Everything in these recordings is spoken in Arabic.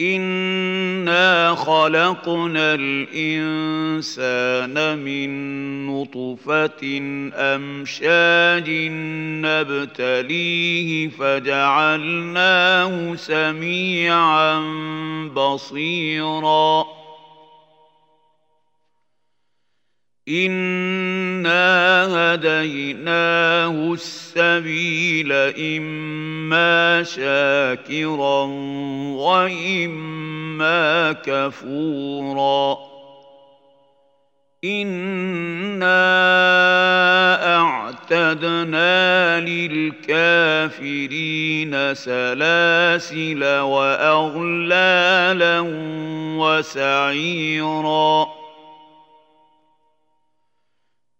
انا خلقنا الانسان من نطفه امشاج نبتليه فجعلناه سميعا بصيرا انا هديناه السبيل اما شاكرا واما كفورا انا اعتدنا للكافرين سلاسل واغلالا وسعيرا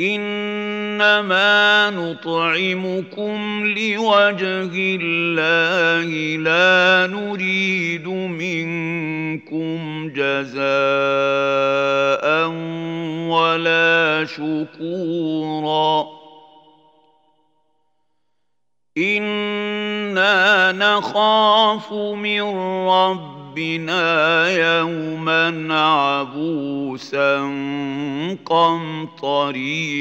انما نطعمكم لوجه الله لا نريد منكم جزاء ولا شكورا أنا نخاف من رب ربنا يوما عبوسا قمطريرا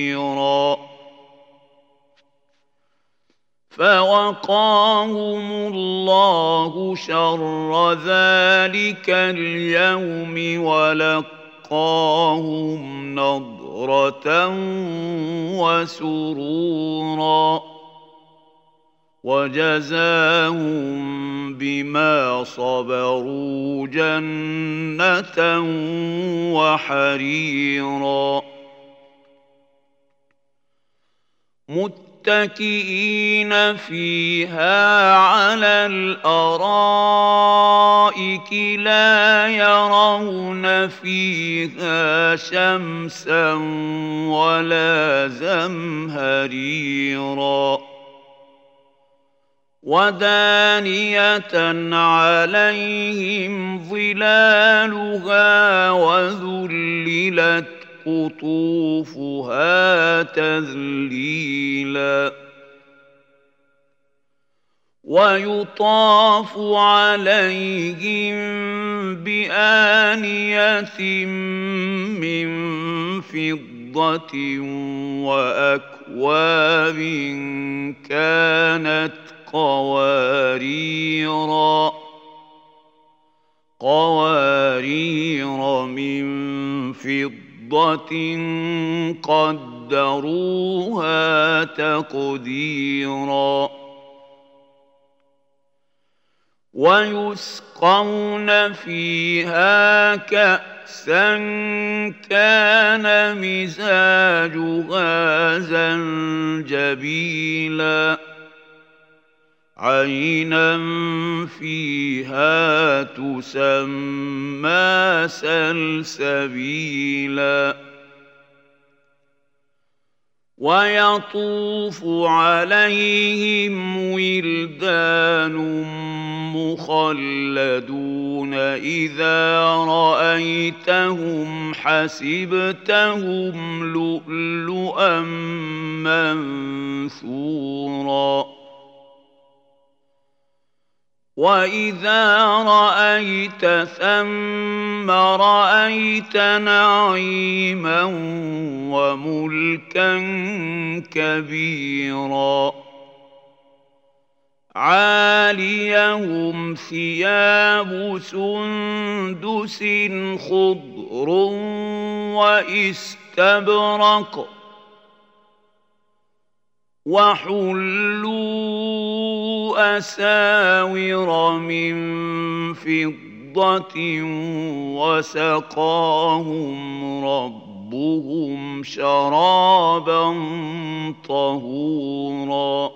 فوقاهم الله شر ذلك اليوم ولقاهم نضره وسرورا وجزاهم بما صبروا جنة وحريرا. متكئين فيها على الأرائك لا يرون فيها شمسا ولا زمهريرا. ودانيه عليهم ظلالها وذللت قطوفها تذليلا ويطاف عليهم بانيه من فضه واكواب كانت قواريرا قوارير من فضة قدروها تقديرا. ويسقون فيها كأسا كان مزاجها زنجبيلاً. عينا فيها تسمى سلسبيلا ويطوف عليهم ولدان مخلدون اذا رايتهم حسبتهم لؤلؤا منثورا واذا رايت ثم رايت نعيما وملكا كبيرا عاليهم ثياب سندس خضر واستبرق وحلوا أساور من فضة وسقاهم ربهم شرابا طهورا.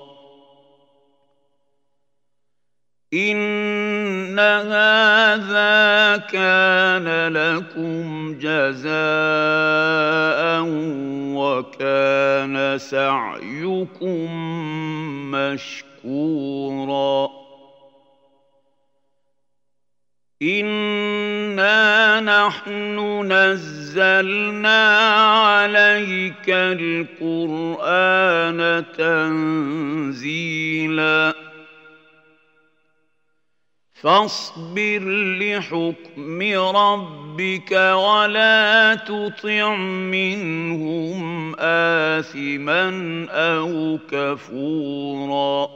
إن هذا كان لكم جزاء وكان سعيكم مشكورا. انا نحن نزلنا عليك القران تنزيلا. فاصبر لحكم ربك ولا تطع منهم آثما أو كفورا.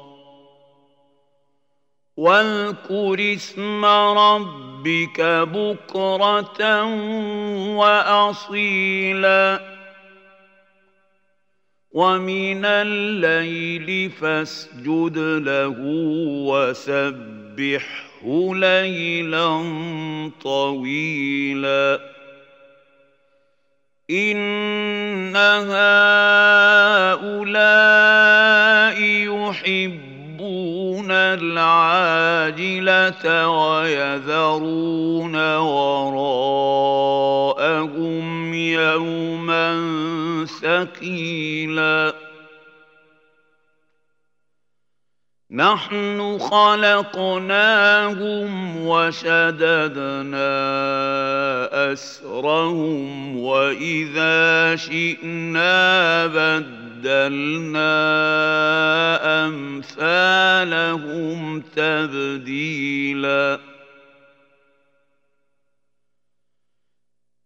واذكر اسم ربك بكرة وأصيلا. ومن الليل فاسجد له وسبحه ليلا طويلا ان هؤلاء يحبون العاجله ويذرون وراءهم يوما ثقيلا نحن خلقناهم وشددنا أسرهم وإذا شئنا بدلنا أمثالهم تبديلا.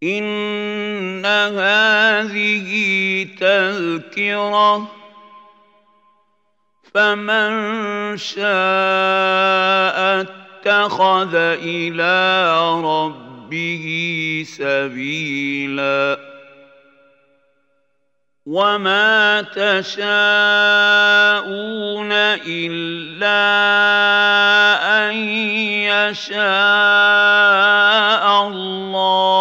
إن هذه تذكرة. فمن شاء اتخذ إلى ربه سبيلا. وما تشاءون إلا أن يشاء الله.